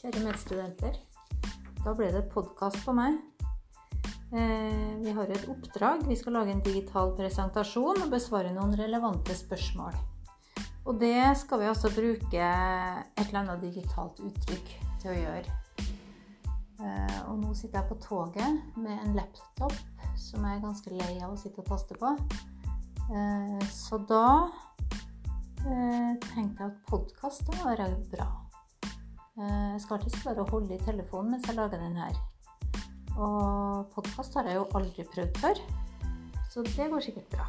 Kjære medstudenter. Da ble det podkast på meg. Eh, vi har et oppdrag. Vi skal lage en digital presentasjon og besvare noen relevante spørsmål. Og det skal vi altså bruke et eller annet digitalt uttrykk til å gjøre. Eh, og nå sitter jeg på toget med en laptop som jeg er ganske lei av å sitte og taste på. Eh, så da tenkte jeg at podkast var bra. Eh, jeg skal alltid klare å holde i telefonen mens jeg lager den her. Og podkast har jeg jo aldri prøvd før, så det går sikkert bra.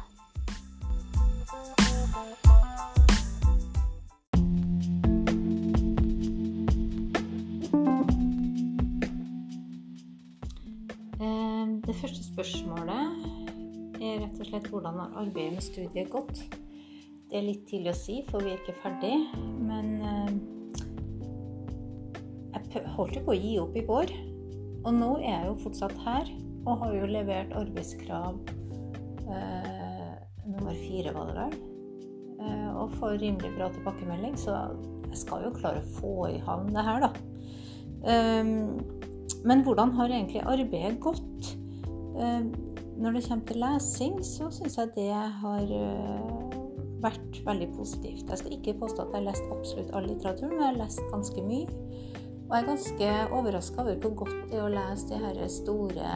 Eh, det første spørsmålet er rett og slett hvordan har arbeidet med studiet gått? Det er litt tidlig å si, for vi er ikke ferdig. Men eh, holdt jo på å gi opp i går. Og nå er jeg jo fortsatt her og har jo levert arbeidskrav eh, nummer fire, var det vel. Eh, og får rimelig bra tilbakemelding, så jeg skal jo klare å få i havn det her, da. Eh, men hvordan har egentlig arbeidet gått? Eh, når det kommer til lesing, så syns jeg det har eh, vært veldig positivt. Jeg skal ikke påstå at jeg har lest absolutt all litteraturen, men jeg har lest ganske mye. Og jeg er ganske overraska over hvor godt det er å lese de her store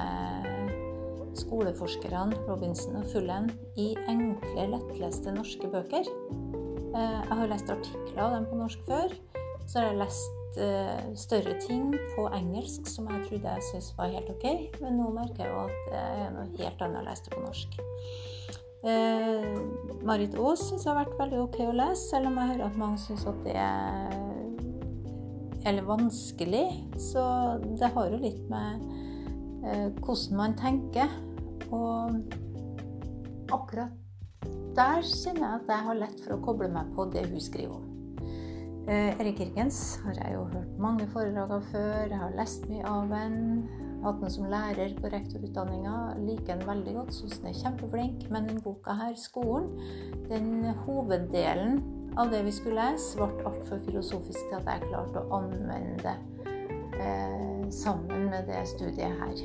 skoleforskerne Robinson og Fullen i enkle, lettleste norske bøker. Eh, jeg har lest artikler av dem på norsk før. Så har jeg lest eh, større ting på engelsk som jeg trodde jeg syntes var helt ok. Men nå merker jeg jo at det er noe helt annet å lese det på norsk. Eh, Marit Aas syns jeg har vært veldig ok å lese, selv om jeg hører at mange syns at det er eller vanskelig. Så det har jo litt med eh, hvordan man tenker. Og akkurat der kjenner jeg at jeg har lett for å koble meg på det hun skriver om. Eh, Erik Kirkens har jeg jo hørt mange foredrag av før. Jeg har lest mye av ham. Hatt ham som lærer på rektorutdanninga. Liker den veldig godt. Syns den er kjempeflink. Men den boka her, 'Skolen', den hoveddelen av det vi skulle lese, ble altfor filosofisk til at jeg klarte å anvende eh, sammen med det studiet her.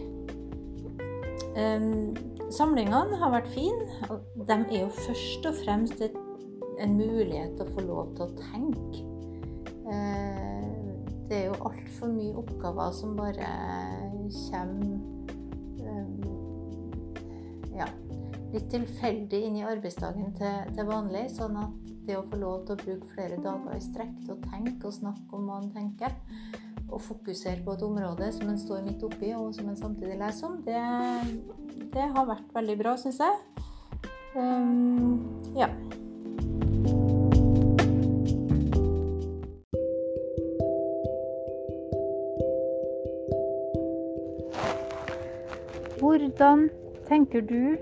Eh, samlingene har vært fine. De er jo først og fremst et, en mulighet til å få lov til å tenke. Eh, det er jo altfor mye oppgaver som bare kommer eh, ja, litt tilfeldig inn i arbeidsdagen til, til vanlig. Sånn at det å få lov til å bruke flere dager i strekk til å tenke og snakke om hva en tenker, og fokusere på et område som en står midt oppi, og som en samtidig leser om, det, det har vært veldig bra, syns jeg. Um, ja. Hvordan tenker du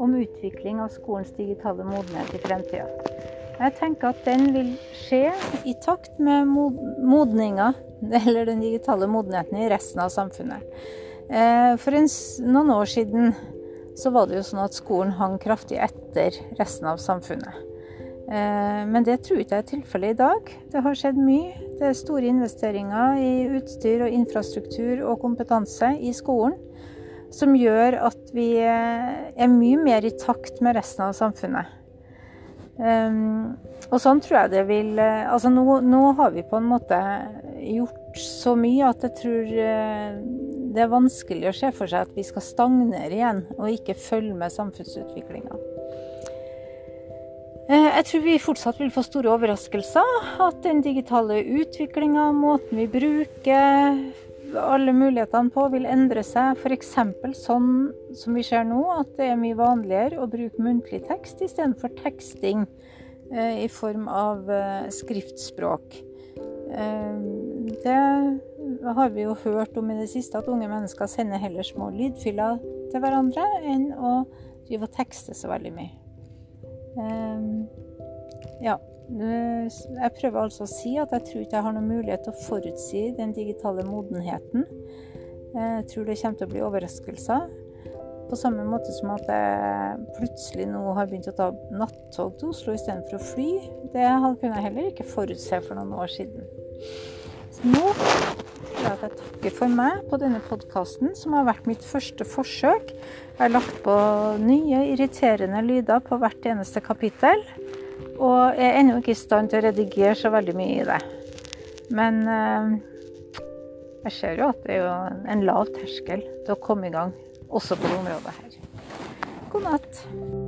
om utvikling av skolens digitale modenhet i fremtida? Jeg tenker at den vil skje i takt med modninga, eller den digitale modenheten, i resten av samfunnet. For for noen år siden så var det jo sånn at skolen hang kraftig etter resten av samfunnet. Eh, men det tror jeg ikke er tilfellet i dag. Det har skjedd mye. Det er store investeringer i utstyr og infrastruktur og kompetanse i skolen som gjør at vi eh, er mye mer i takt med resten av samfunnet. Um, og sånn tror jeg det vil eh, Altså nå, nå, har vi på en måte gjort så mye at jeg tror uh, det er vanskelig å se for seg at vi skal stagnere igjen og ikke følge med samfunnsutviklinga. Uh, jeg tror vi fortsatt vil få store overraskelser. At den digitale utviklinga, måten vi bruker alle mulighetene på vil endre seg. F.eks. sånn som vi ser nå, at det er mye vanligere å bruke muntlig tekst istedenfor teksting eh, i form av eh, skriftspråk. Eh, det har vi jo hørt om i det siste, at unge mennesker sender heller små lydfiler til hverandre enn å drive og tekste så veldig mye. Eh, ja. Jeg prøver altså å si at jeg tror ikke jeg har noen mulighet til å forutsi den digitale modenheten. Jeg tror det kommer til å bli overraskelser. På samme måte som at jeg plutselig nå har begynt å ta nattog til Oslo istedenfor å fly. Det kunne jeg heller ikke forutse for noen år siden. Så nå vil jeg takke for meg på denne podkasten, som har vært mitt første forsøk. Jeg har lagt på nye, irriterende lyder på hvert eneste kapittel. Og jeg er ennå ikke i stand til å redigere så veldig mye i det. Men eh, jeg ser jo at det er jo en lav terskel til å komme i gang, også på det området her. God natt.